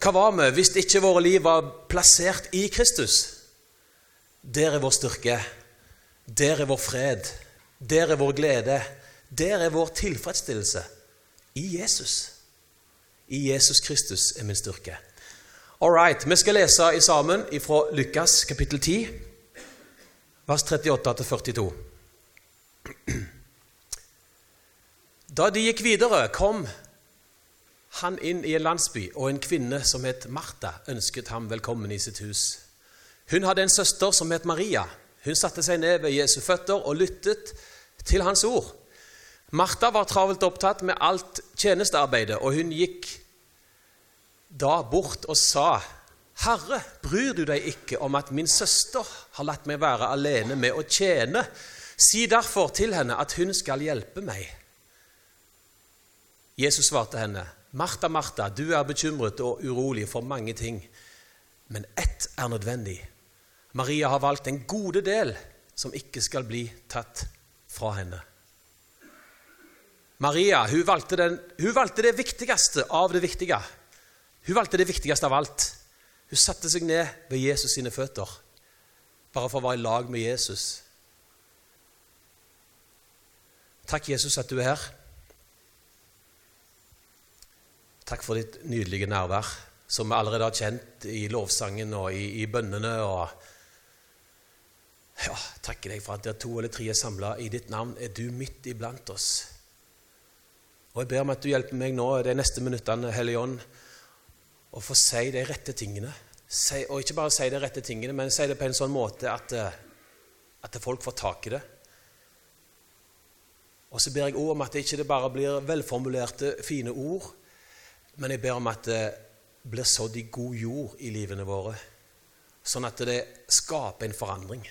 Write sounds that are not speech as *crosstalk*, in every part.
Hva var vi hvis ikke våre liv var plassert i Kristus? Der er vår styrke. Der er vår fred. Der er vår glede. Der er vår tilfredsstillelse. I Jesus. I Jesus Kristus er min styrke. All right, Vi skal lese i sammen fra Lukas kapittel 10, vers 38-42. Da de gikk videre, kom han inn i en landsby, og en kvinne som het Martha, ønsket ham velkommen i sitt hus. Hun hadde en søster som het Maria. Hun satte seg ned ved Jesu føtter og lyttet til hans ord. Martha var travelt opptatt med alt tjenestearbeidet, og hun gikk da bort og sa, 'Herre, bryr du deg ikke om at min søster har latt meg være alene med å tjene?' 'Si derfor til henne at hun skal hjelpe meg.' Jesus svarte henne, 'Martha, Martha, du er bekymret og urolig for mange ting, men ett er nødvendig.' Maria har valgt en gode del som ikke skal bli tatt fra henne. Maria hun valgte, den, hun valgte det viktigste av det viktige. Hun valgte det viktigste av alt. Hun satte seg ned ved Jesus sine føtter bare for å være i lag med Jesus. Takk, Jesus, at du er her. Takk for ditt nydelige nærvær, som vi allerede har kjent i lovsangen og i, i bønnene. og ja, Takker deg for at der to eller tre er samla i ditt navn, er du midt iblant oss. Og Jeg ber om at du hjelper meg nå de neste minuttene, Hellige Ånd, å få si de rette tingene. Si, og ikke bare si de rette tingene, men si det på en sånn måte at, eh, at folk får tak i det. Og så ber jeg òg om at det ikke bare blir velformulerte, fine ord, men jeg ber om at det blir sådd i god jord i livene våre, sånn at det skaper en forandring.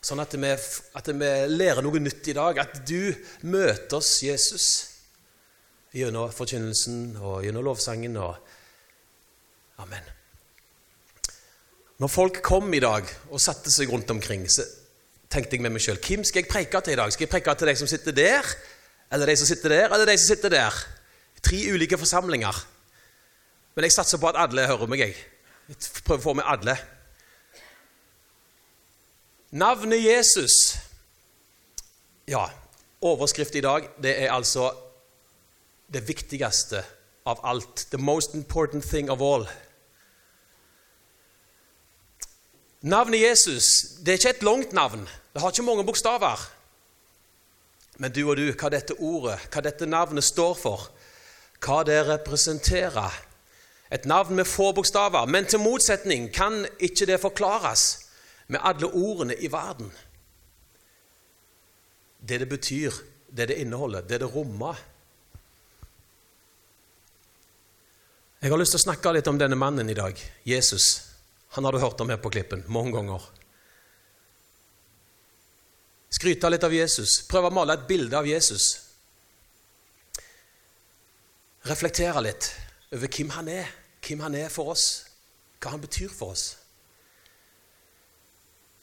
Sånn at vi, at vi lærer noe nytt i dag. At du møter oss, Jesus, gjennom forkynnelsen og gjennom lovsangen. og Amen. Når folk kom i dag og satte seg rundt omkring, så tenkte jeg med meg sjøl Hvem skal jeg preke til i dag? Skal jeg preke til de som sitter der, eller de som sitter der, eller de som sitter der? Tre ulike forsamlinger. Men jeg satser på at alle hører meg. Jeg, jeg prøver å få med alle. Navnet Jesus Ja, overskrift i dag, det er altså det viktigste av alt. The most important thing of all. Navnet Jesus det er ikke et langt navn. Det har ikke mange bokstaver. Men du og du, hva dette ordet, hva dette navnet står for, hva det representerer Et navn med få bokstaver, men til motsetning kan ikke det forklares med alle ordene i verden. Det det betyr, det det inneholder, det det rommer. Jeg har lyst til å snakke litt om denne mannen i dag, Jesus. Han har du hørt om her på Klippen mange ganger. Skryte litt av Jesus, prøve å male et bilde av Jesus. Reflektere litt over hvem han er, hvem han er for oss, hva han betyr for oss.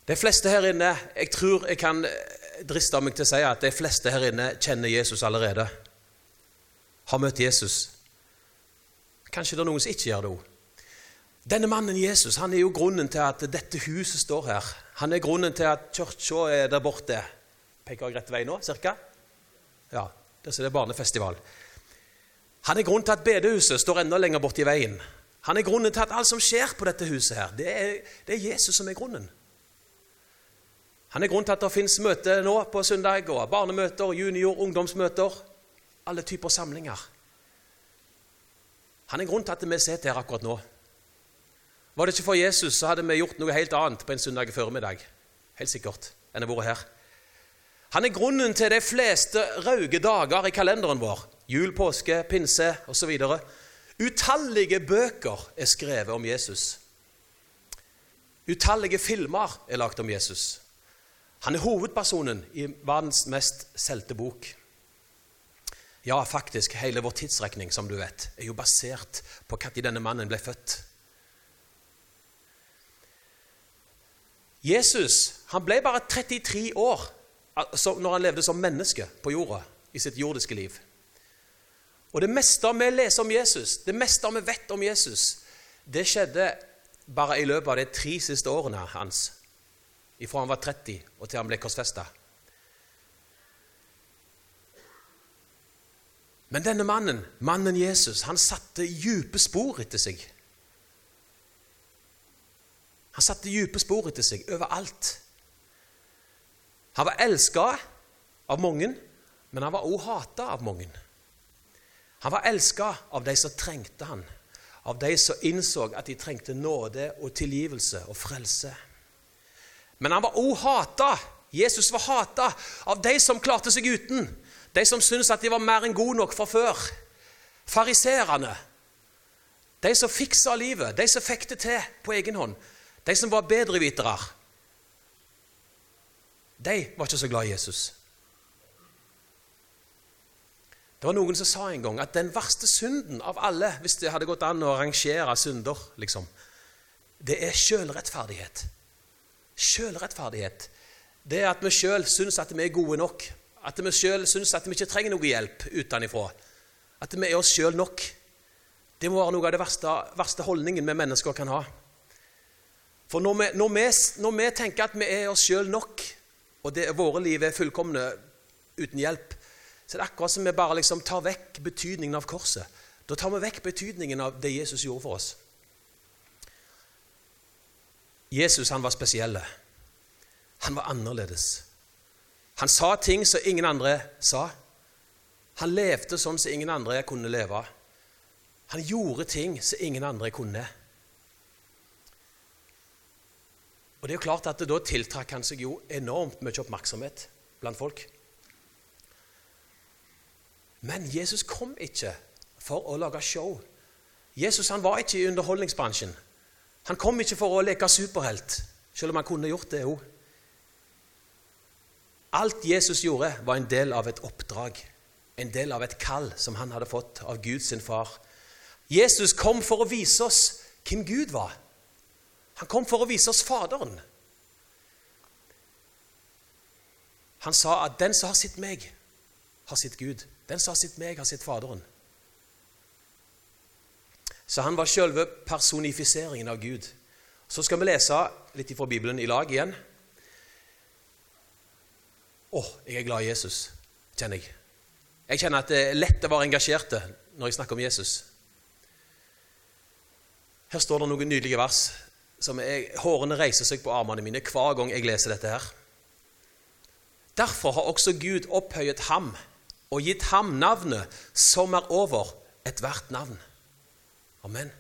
De fleste her inne Jeg tror jeg kan driste meg til å si at de fleste her inne kjenner Jesus allerede. Har møtt Jesus. Kanskje det er noen som ikke gjør det òg. Denne mannen Jesus han er jo grunnen til at dette huset står her. Han er grunnen til at kirka er der borte. Peker jeg rett vei nå, cirka? Ja, der er det barnefestival. Han er grunnen til at bedehuset står enda lenger borte i veien. Han er grunnen til at alt som skjer på dette huset, her, det er, det er Jesus som er grunnen. Han er grunnen til at det finnes møter nå på søndag, og barnemøter, junior, ungdomsmøter. Alle typer samlinger. Han er grunnen til at vi sitter her akkurat nå. Var det ikke for Jesus, så hadde vi gjort noe helt annet på en søndag formiddag. Helt sikkert. enn å være her. Han er grunnen til de fleste røde dager i kalenderen vår. Jul, påske, pinse osv. Utallige bøker er skrevet om Jesus. Utallige filmer er lagt om Jesus. Han er hovedpersonen i verdens mest solgte bok. Ja, faktisk, hele vår tidsrekning, som du vet, er jo basert på når denne mannen ble født. Jesus han ble bare 33 år når han levde som menneske på jorda i sitt jordiske liv. Og det meste vi leser om Jesus, det meste vi vet om Jesus, det skjedde bare i løpet av de tre siste årene hans. Ifra han var 30 og til han ble korsfesta. Men denne mannen, mannen Jesus, han satte dype spor etter seg. Han satte dype spor etter seg overalt. Han var elska av mange, men han var også hata av mange. Han var elska av de som trengte han, av de som innså at de trengte nåde og tilgivelse og frelse. Men han var òg hata. Jesus var hata av de som klarte seg uten. De som syntes at de var mer enn gode nok fra før. Fariserene. De som fiksa livet, de som fikk det til på egen hånd. De som var bedrevitere. De var ikke så glad i Jesus. Det var noen som sa en gang at den verste synden av alle, hvis det hadde gått an å rangere synder, liksom, det er sjølrettferdighet. Sjølrettferdighet. Det er at vi sjøl syns at vi er gode nok. At vi sjøl syns at vi ikke trenger noe hjelp utenfra. At vi er oss sjøl nok. Det må være noe av det verste, verste holdningen vi mennesker kan ha. For når vi, når vi, når vi tenker at vi er oss sjøl nok, og det, våre liv er fullkomne uten hjelp, så det er akkurat som vi bare liksom tar vekk betydningen av korset. Da tar vi vekk betydningen av det Jesus gjorde for oss. Jesus han var spesiell. Han var annerledes. Han sa ting som ingen andre sa. Han levde sånn som ingen andre kunne leve. Han gjorde ting som ingen andre kunne. Og det er jo klart at Da tiltrakk han seg jo enormt mye oppmerksomhet blant folk. Men Jesus kom ikke for å lage show. Jesus han var ikke i underholdningsbransjen. Han kom ikke for å leke superhelt, selv om han kunne gjort det òg. Alt Jesus gjorde, var en del av et oppdrag, en del av et kall som han hadde fått av Gud sin far. Jesus kom for å vise oss hvem Gud var. Han kom for å vise oss Faderen. Han sa at 'den som har sett meg, har sett Gud'. Den som har sett meg, har sett Faderen. Så han var selve personifiseringen av Gud. Så skal vi lese litt fra Bibelen i lag igjen. Å, jeg er glad i Jesus, kjenner jeg. Jeg kjenner at det er lett å være engasjert når jeg snakker om Jesus. Her står det noen nydelige vers. som jeg, Hårene reiser seg på armene mine hver gang jeg leser dette. her. Derfor har også Gud opphøyet ham og gitt ham navnet som er over ethvert navn. Amen.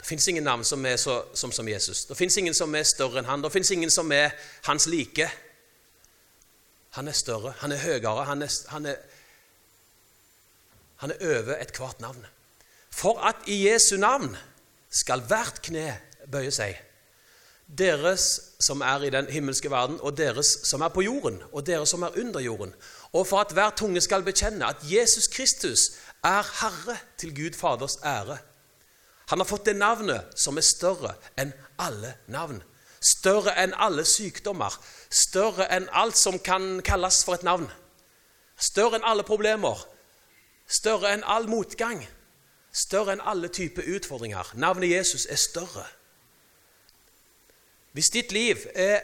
Det fins ingen navn som er så, som, som Jesus. Det fins ingen som er større enn han. Det fins ingen som er hans like. Han er større, han er høyere, han er, han er, han er over ethvert navn. For at i Jesu navn skal hvert kne bøye seg. Deres som er i den himmelske verden, og deres som er på jorden, og dere som er under jorden, og for at hver tunge skal bekjenne at Jesus Kristus er Herre til Gud Faders ære. Han har fått det navnet som er større enn alle navn. Større enn alle sykdommer. Større enn alt som kan kalles for et navn. Større enn alle problemer. Større enn all motgang. Større enn alle typer utfordringer. Navnet Jesus er større. Hvis ditt liv er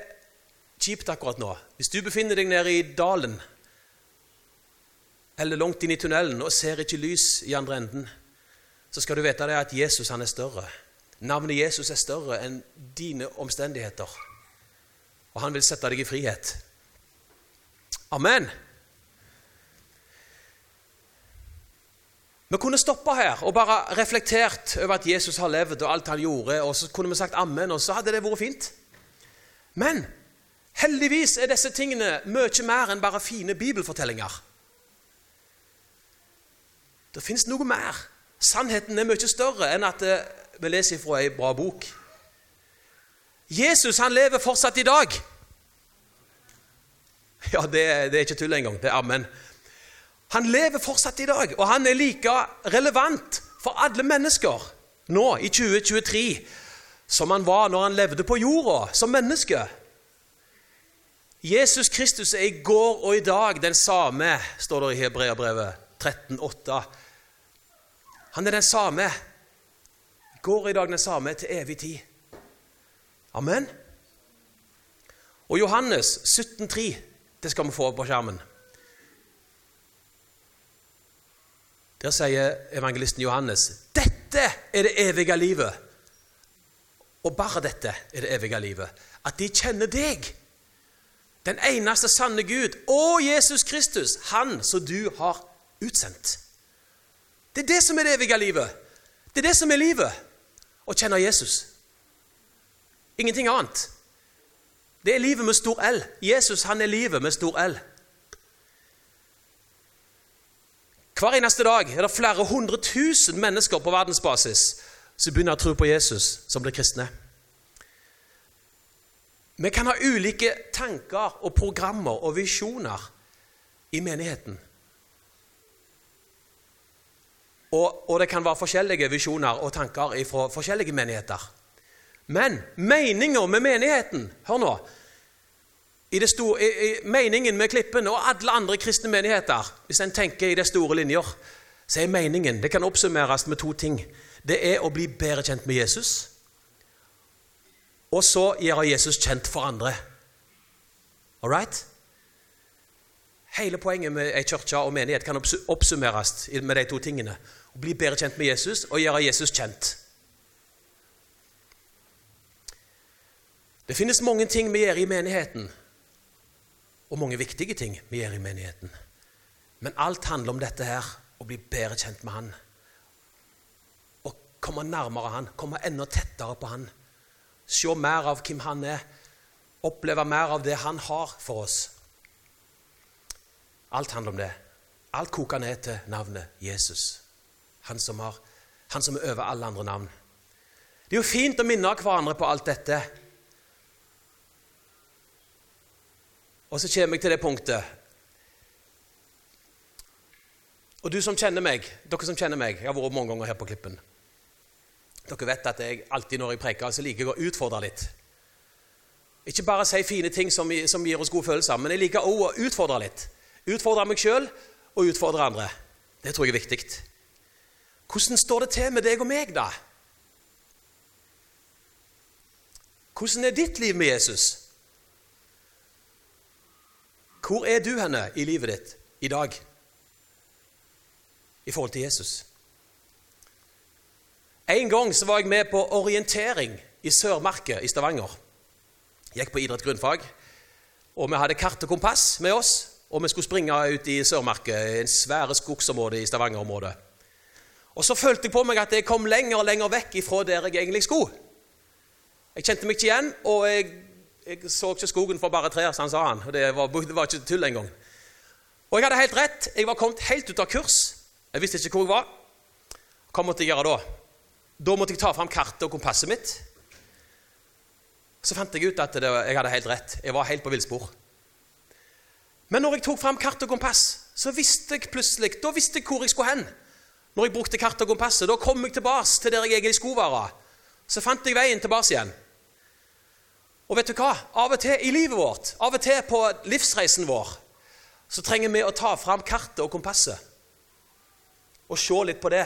kjipt akkurat nå, hvis du befinner deg nede i dalen eller langt inn i tunnelen og ser ikke lys i andre enden, så skal du vite det at Jesus han er større. Navnet Jesus er større enn dine omstendigheter. Og han vil sette deg i frihet. Amen. Vi kunne stoppa her og bare reflektert over at Jesus har levd og alt han gjorde, og så kunne vi sagt amen, og så hadde det vært fint. Men heldigvis er disse tingene mye mer enn bare fine bibelfortellinger. Det fins noe mer. Sannheten er mye større enn at eh, vi leser fra ei bra bok. Jesus han lever fortsatt i dag. *laughs* Ja, det, det er ikke tull engang. Det er amen. Han lever fortsatt i dag, og han er like relevant for alle mennesker nå i 2023 som han var når han levde på jorda som menneske. Jesus Kristus er i går og i dag den samme, står det i Hebreabrevet 13,8. Han er den samme. Går i dag den samme til evig tid. Amen. Og Johannes 17,3, det skal vi få på skjermen. Der sier evangelisten Johannes dette er det evige livet. Og bare dette er det evige livet. At de kjenner deg, den eneste sanne Gud, og Jesus Kristus, Han som du har utsendt. Det er det som er det evige livet. Det er det som er livet. Å kjenne Jesus. Ingenting annet. Det er livet med stor L. Jesus han er livet med stor L. Hver eneste dag er det flere hundre tusen mennesker på verdensbasis som begynner å tro på Jesus, som blir kristne. Vi kan ha ulike tanker og programmer og visjoner i menigheten. Og, og, det kan være forskjellige visjoner og tanker fra forskjellige menigheter. Men meninga med menigheten Hør nå. I det store, i, i, meningen med Klippen og alle andre kristne menigheter, hvis en tenker i det store linjer, så er meningen Det kan oppsummeres med to ting. Det er å bli bedre kjent med Jesus, og så gjøre Jesus kjent for andre. All right? Hele poenget med ei kirke og menighet kan oppsummeres med de to tingene. Å bli bedre kjent med Jesus og gjøre Jesus kjent. Det finnes mange ting vi gjør i menigheten, og mange viktige ting vi gjør i menigheten. Men alt handler om dette her å bli bedre kjent med Han. Å komme nærmere Han, komme enda tettere på Han. Se mer av hvem Han er. Oppleve mer av det Han har for oss. Alt handler om det. Alt koker ned til navnet Jesus. Han som, har, han som er over alle andre navn. Det er jo fint å minne hverandre på alt dette. Og så kommer jeg til det punktet. Og du som kjenner meg, dere som kjenner meg Jeg har vært mange ganger her på Klippen. Dere vet at jeg alltid når jeg preker, så liker jeg å utfordre litt. Ikke bare si fine ting som, som gir oss gode følelser, men jeg liker òg å utfordre litt. Utfordre meg sjøl og utfordre andre. Det tror jeg er viktig. Hvordan står det til med deg og meg, da? Hvordan er ditt liv med Jesus? Hvor er du henne i livet ditt i dag i forhold til Jesus? En gang så var jeg med på orientering i Sørmarket i Stavanger. Jeg gikk på idrett grunnfag, og vi hadde kart og kompass med oss. Og vi skulle springe ut i Sørmarket, en svære skogsområde i Stavanger-området. Og så følte jeg på meg at jeg kom lenger og lenger vekk ifra der jeg egentlig skulle. Jeg kjente meg ikke igjen, og jeg, jeg så ikke skogen for bare trær, sånn sa han. Og det var, det var ikke tull engang. Og jeg hadde helt rett. Jeg var kommet helt ut av kurs. Jeg visste ikke hvor jeg var. Hva måtte jeg gjøre da? Da måtte jeg ta fram kartet og kompasset mitt. Så fant jeg ut at det, jeg hadde helt rett. Jeg var helt på villspor. Men når jeg tok fram kart og kompass, så visste jeg plutselig da visste jeg hvor jeg skulle hen. Når jeg brukte kart og kompasset, da kom jeg tilbake til der jeg egentlig skulle være. Så fant jeg veien tilbake igjen. Og vet du hva? Av og til i livet vårt, av og til på livsreisen vår, så trenger vi å ta fram kartet og kompasset og se litt på det.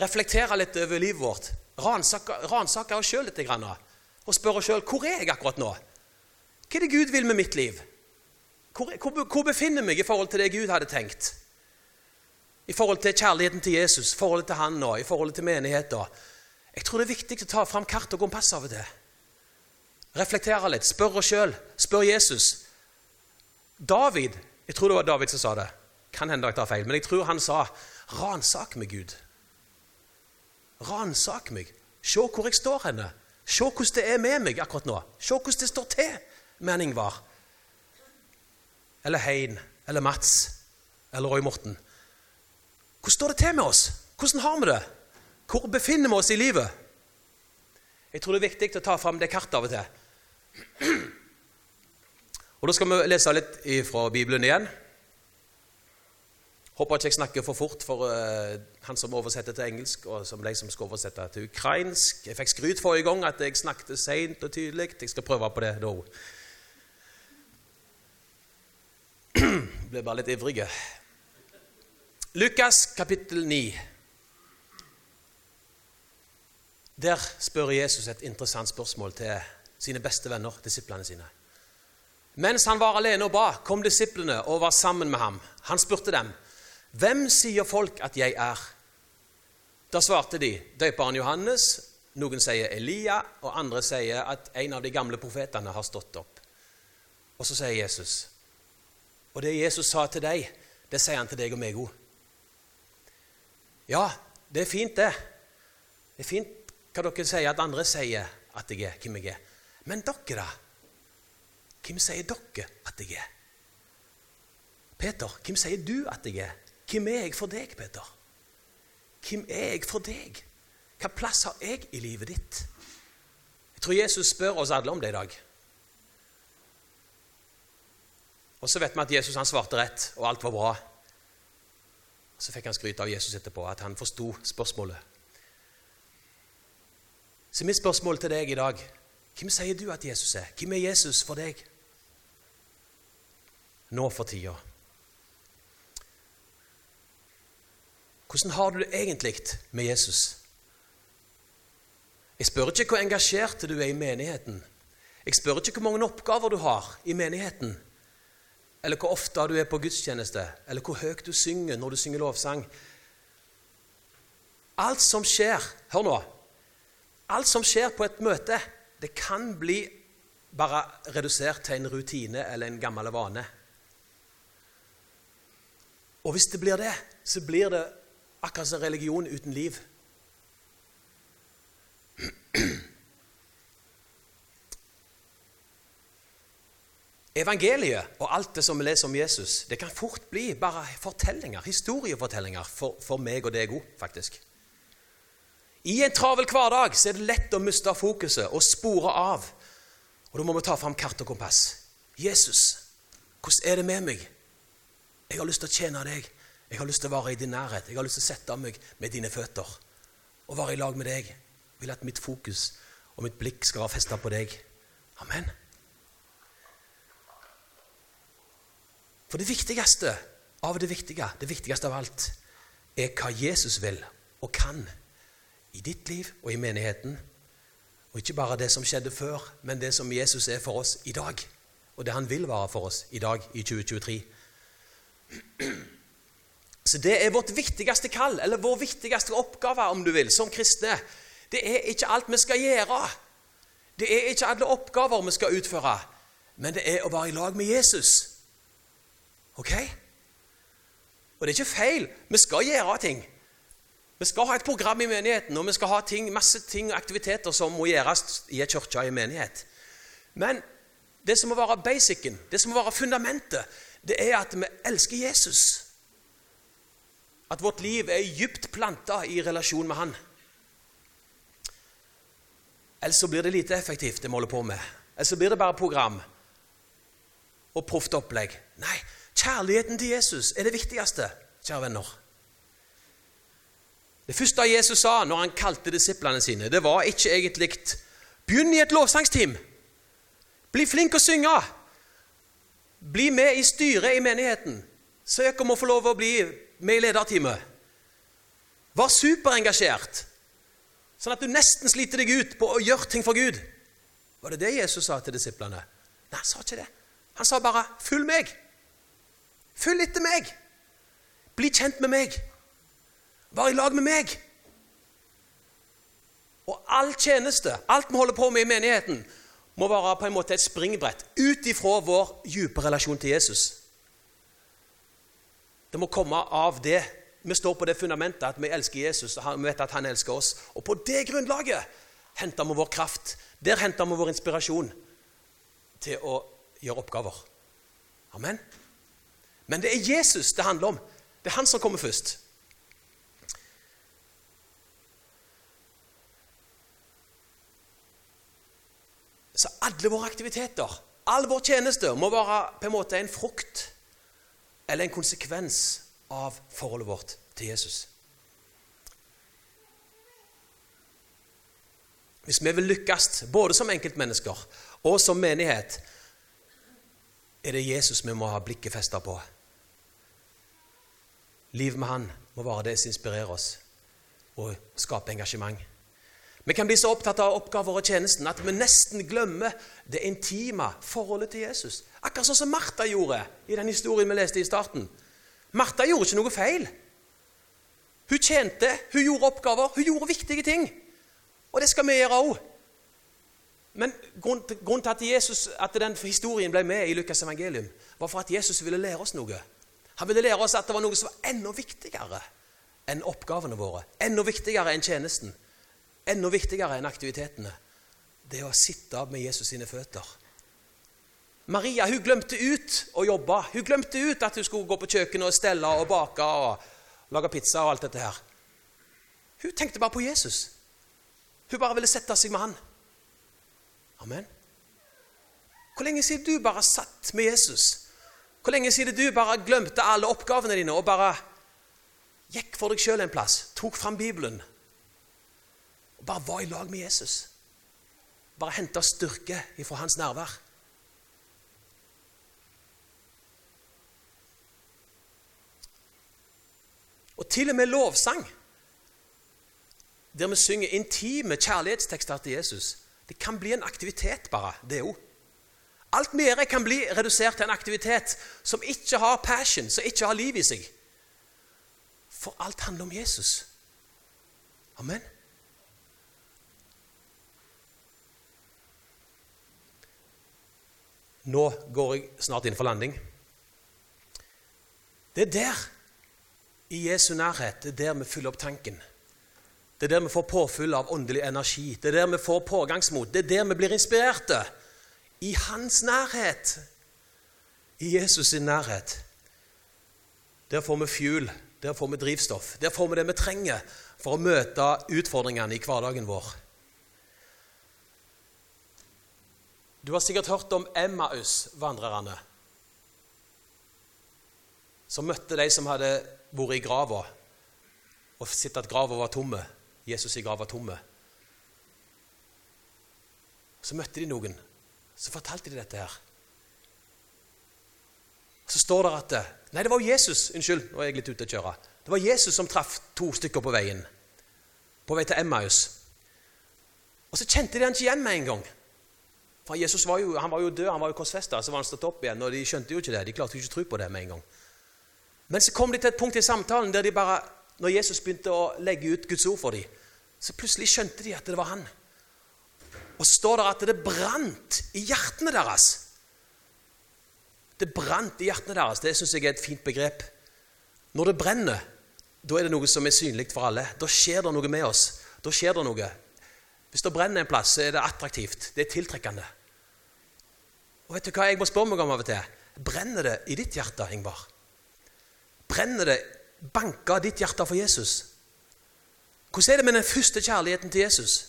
Reflektere litt over livet vårt. Ransake oss sjøl litt og spørre oss sjøl hvor er jeg akkurat nå? Hva er det Gud vil med mitt liv? Hvor, hvor, hvor befinner jeg meg i forhold til det Gud hadde tenkt? I forhold til kjærligheten til Jesus, i forholdet til han og i forholdet til menigheten. Jeg tror det er viktig å ta fram kart og kompass av og til. Reflektere litt, spør oss sjøl, spør Jesus. David Jeg tror det var David som sa det. Kan hende jeg tar feil, men jeg tror han sa 'Ransak meg, Gud'. Ransak meg. Se hvor jeg står henne. Se hvordan det er med meg akkurat nå. Se hvordan det står til med han Ingvar. Eller Hein. Eller Mats. Eller Roy Morten. Hvordan står det til med oss? Hvordan har vi det? Hvor befinner vi oss i livet? Jeg tror det er viktig å ta fram det kartet av og til. Og Da skal vi lese litt fra Bibelen igjen. Håper ikke jeg snakker for fort for uh, han som oversetter til engelsk, og som de som skal oversette til ukrainsk. Jeg fikk skryt forrige gang at jeg snakket seint og tydelig. Jeg skal prøve på det da òg. *clears throat* Ble bare litt ivrige. Lukas kapittel 9. Der spør Jesus et interessant spørsmål til sine beste venner, disiplene sine. Mens han var alene og ba, kom disiplene og var sammen med ham. Han spurte dem, 'Hvem sier folk at jeg er?' Da svarte de, 'Døperen Johannes.' Noen sier Elia, og andre sier at en av de gamle profetene har stått opp. Og så sier Jesus, 'Og det Jesus sa til deg, det sier han til deg og meg òg.' Ja, det er fint, det. Det er fint hva dere sier at andre sier at jeg er, hvem jeg er. Men dere, da? Hvem sier dere at jeg er? Peter, hvem sier du at jeg er? Hvem er jeg for deg, Peter? Hvem er jeg for deg? Hva plass har jeg i livet ditt? Jeg tror Jesus spør oss alle om det i dag. Og så vet vi at Jesus han svarte rett, og alt var bra. Så fikk han skryt av Jesus etterpå, at han forsto spørsmålet. Så mitt spørsmål til deg i dag hvem sier du at Jesus er? Hvem er Jesus for deg? Nå for tida. Hvordan har du det egentlig med Jesus? Jeg spør ikke hvor engasjert du er i menigheten. Jeg spør ikke hvor mange oppgaver du har i menigheten, eller hvor ofte du er på gudstjeneste, eller hvor høyt du synger når du synger lovsang. Alt som skjer Hør nå. Alt som skjer på et møte, det kan bli bare redusert til en rutine eller en gammel vane. Og hvis det blir det, så blir det Akkurat som religion uten liv. *clears throat* Evangeliet og alt det som vi leser om Jesus, det kan fort bli bare fortellinger, historiefortellinger for, for meg og deg òg, faktisk. I en travel hverdag så er det lett å miste fokuset og spore av. Og Da må vi ta fram kart og kompass. Jesus, hvordan er det med meg? Jeg har lyst til å tjene deg. Jeg har lyst til å være i din nærhet. Jeg har lyst til å sette meg med dine føtter og være i lag med deg. Jeg vil at mitt fokus og mitt blikk skal være festet på deg. Amen. For det viktigste av det viktige, det viktigste av alt, er hva Jesus vil og kan i ditt liv og i menigheten. Og ikke bare det som skjedde før, men det som Jesus er for oss i dag. Og det han vil være for oss i dag, i 2023. Så det er vårt viktigste kall, eller vår viktigste oppgave, om du vil, som kristne. Det er ikke alt vi skal gjøre. Det er ikke alle oppgaver vi skal utføre. Men det er å være i lag med Jesus. Ok? Og det er ikke feil. Vi skal gjøre ting. Vi skal ha et program i menigheten, og vi skal ha ting, masse ting og aktiviteter som må gjøres i en kirke en menighet. Men det som må være basicen, det som må være fundamentet, det er at vi elsker Jesus. At vårt liv er dypt planta i relasjon med Han. Ellers så blir det lite effektivt, det vi holder på med. Ellers så blir det bare program og proft opplegg. Nei, kjærligheten til Jesus er det viktigste, kjære venner. Det første Jesus sa når han kalte disiplene sine, det var ikke egentlig Begynn i et lovsangsteam. Bli flink å synge. Bli med i styret i menigheten. Søk om å få lov å bli med i lederteamet. Var superengasjert, sånn at du nesten sliter deg ut på å gjøre ting for Gud. Var det det Jesus sa til disiplene? Nei, han sa ikke det. Han sa bare 'følg meg'. Følg etter meg. Bli kjent med meg. Vær i lag med meg. Og all tjeneste, alt vi holder på med i menigheten, må være på en måte et springbrett ut ifra vår dype relasjon til Jesus. Det må komme av det. Vi står på det fundamentet at vi elsker Jesus og vi vet at han elsker oss. Og på det grunnlaget henter vi vår kraft. Der henter vi vår inspirasjon til å gjøre oppgaver. Amen. Men det er Jesus det handler om. Det er han som kommer først. Så alle våre aktiviteter, all vår tjeneste, må være på en måte en frukt eller en konsekvens av forholdet vårt til Jesus. Hvis vi vil lykkes, både som enkeltmennesker og som menighet, er det Jesus vi må ha blikket festa på. Liv med Han må være det som inspirerer oss og skaper engasjement. Vi kan bli så opptatt av oppgaver og tjenesten at vi nesten glemmer det intime forholdet til Jesus. Akkurat sånn som Martha gjorde i den historien vi leste i starten. Martha gjorde ikke noe feil. Hun tjente, hun gjorde oppgaver, hun gjorde viktige ting. Og det skal vi gjøre òg. Men grunnen til at, Jesus, at den historien ble med i Lukas' evangelium, var for at Jesus ville lære oss noe. Han ville lære oss at det var noe som var enda viktigere enn oppgavene våre. Enda viktigere enn tjenesten. Enda viktigere enn aktivitetene. Det å sitte med Jesus sine føtter. Maria hun glemte ut å jobbe. Hun glemte ut at hun skulle gå på kjøkkenet og stelle og bake og lage pizza og alt dette her. Hun tenkte bare på Jesus. Hun bare ville sette seg med han. Amen. Hvor lenge siden du bare satt med Jesus? Hvor lenge siden du bare glemte alle oppgavene dine og bare gikk for deg sjøl en plass, tok fram Bibelen og bare var i lag med Jesus? Bare henta styrke ifra hans nærvær. Og til og med lovsang, der vi synger intime kjærlighetstekster til Jesus, det kan bli en aktivitet, bare, det òg. Alt vi gjør, kan bli redusert til en aktivitet som ikke har passion, som ikke har liv i seg. For alt handler om Jesus. Amen. Nå går jeg snart inn for landing. Det er der, i Jesu nærhet, det er der vi fyller opp tanken. Det er der vi får påfyll av åndelig energi. Det er der vi får pågangsmot. Det er der vi blir inspirerte. I hans nærhet. I Jesus sin nærhet. Der får vi fuel. Der får vi drivstoff. Der får vi det vi trenger for å møte utfordringene i hverdagen vår. Du har sikkert hørt om Emmaus-vandrerne, som møtte de som hadde vært i grava og sett at grava var tomme. Jesus i var tomme. Så møtte de noen. Så fortalte de dette her. Så står det at Nei, det var jo Jesus. Unnskyld, nå er jeg litt ute å kjøre. Det var Jesus som traff to stykker på veien. På vei til Emmaus. Og så kjente de han ikke igjen med en gang. For Jesus var jo, han var jo død, han var jo korsfesta, så var han stått opp igjen. Og de skjønte jo ikke det. De klarte jo ikke å tro på det med en gang. Men så kom de til et punkt i samtalen der de bare når Jesus begynte å legge ut Guds ord for dem, så plutselig skjønte de at det var han. Og så står det at det brant i hjertene deres. Det brant i hjertene deres. Det syns jeg er et fint begrep. Når det brenner, da er det noe som er synlig for alle. Da skjer det noe med oss. Da skjer det noe. Hvis det brenner en plass, så er det attraktivt. Det er tiltrekkende. Og vet du hva jeg må spørre meg om av og til? Brenner det i ditt hjerte, Ingvar? Brenner det banka ditt hjerte for Jesus? Hvordan er det med den første kjærligheten til Jesus?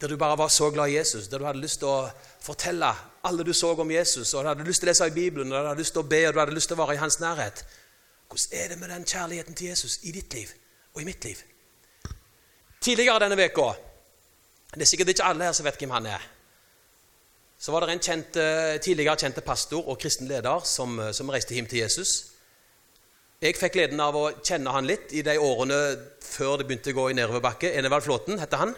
Der du bare var så glad i Jesus, der du hadde lyst til å fortelle alle du så om Jesus, og du hadde lyst til å lese i Bibelen, og du hadde lyst til å be, og du hadde lyst til å være i hans nærhet. Hvordan er det med den kjærligheten til Jesus i ditt liv og i mitt liv? Tidligere denne veka, Det er sikkert ikke alle her som vet hvem han er så var det en kjent, eh, tidligere kjente pastor og kristen leder som, eh, som, reiste hjem til Jesus. Jeg fikk gleden av å kjenne han litt i de årene før det begynte å gå i nedoverbakke. Enevald Flåten heter han.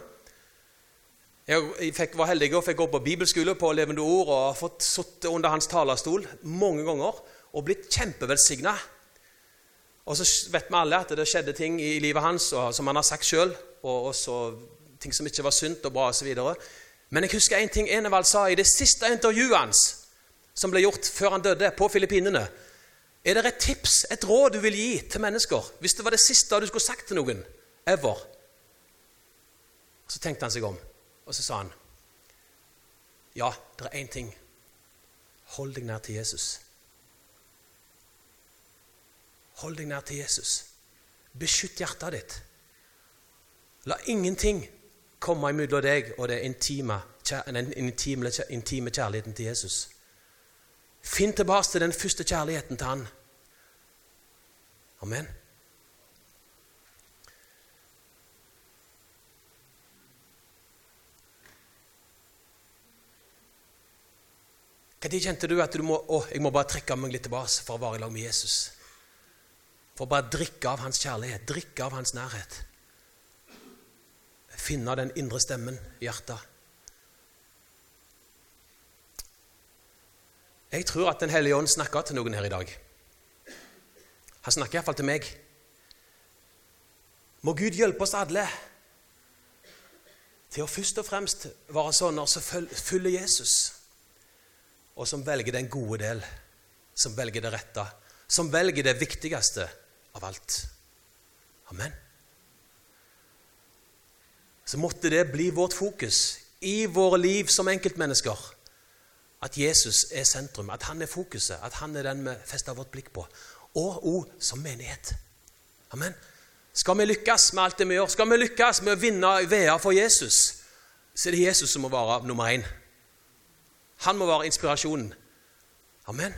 Jeg fikk, var heldig og fikk gå på bibelskole på Levende Ord og har fått sitte under hans talerstol mange ganger og blitt kjempevelsigna. Og så vet vi alle at det skjedde ting i livet hans og, som han har sagt sjøl, og også ting som ikke var sunt og bra osv. Men jeg husker en ting Enevald sa i det siste intervjuet hans, som ble gjort før han døde, på Filippinene. Er det et tips, et råd du vil gi til mennesker hvis det var det siste du skulle sagt til noen ever? Så tenkte han seg om, og så sa han Ja, det er én ting. Hold deg nær til Jesus. Hold deg nær til Jesus. Beskytt hjertet ditt. La ingenting komme imellom deg og det intime, intime, intime kjærligheten til Jesus. Finn tilbake til den første kjærligheten til Han. Amen. Når kjente du at du må, å, jeg må bare trekke meg litt tilbake for å være i lag med Jesus? For å bare drikke av hans kjærlighet, drikke av hans nærhet. Finne den indre stemmen i hjertet. Jeg tror at Den hellige ånd snakker til noen her i dag. Han snakker iallfall til meg. Må Gud hjelpe oss alle til å først og fremst være sånne som følger Jesus, og som velger den gode del, som velger det rette, som velger det viktigste av alt. Amen. Så måtte det bli vårt fokus i våre liv som enkeltmennesker. At Jesus er sentrum, at han er fokuset, at han er den vi fester vårt blikk på. Og òg som menighet. Amen. Skal vi lykkes med alt det vi gjør, skal vi lykkes med å vinne veier for Jesus, så er det Jesus som må være nummer én. Han må være inspirasjonen. Amen.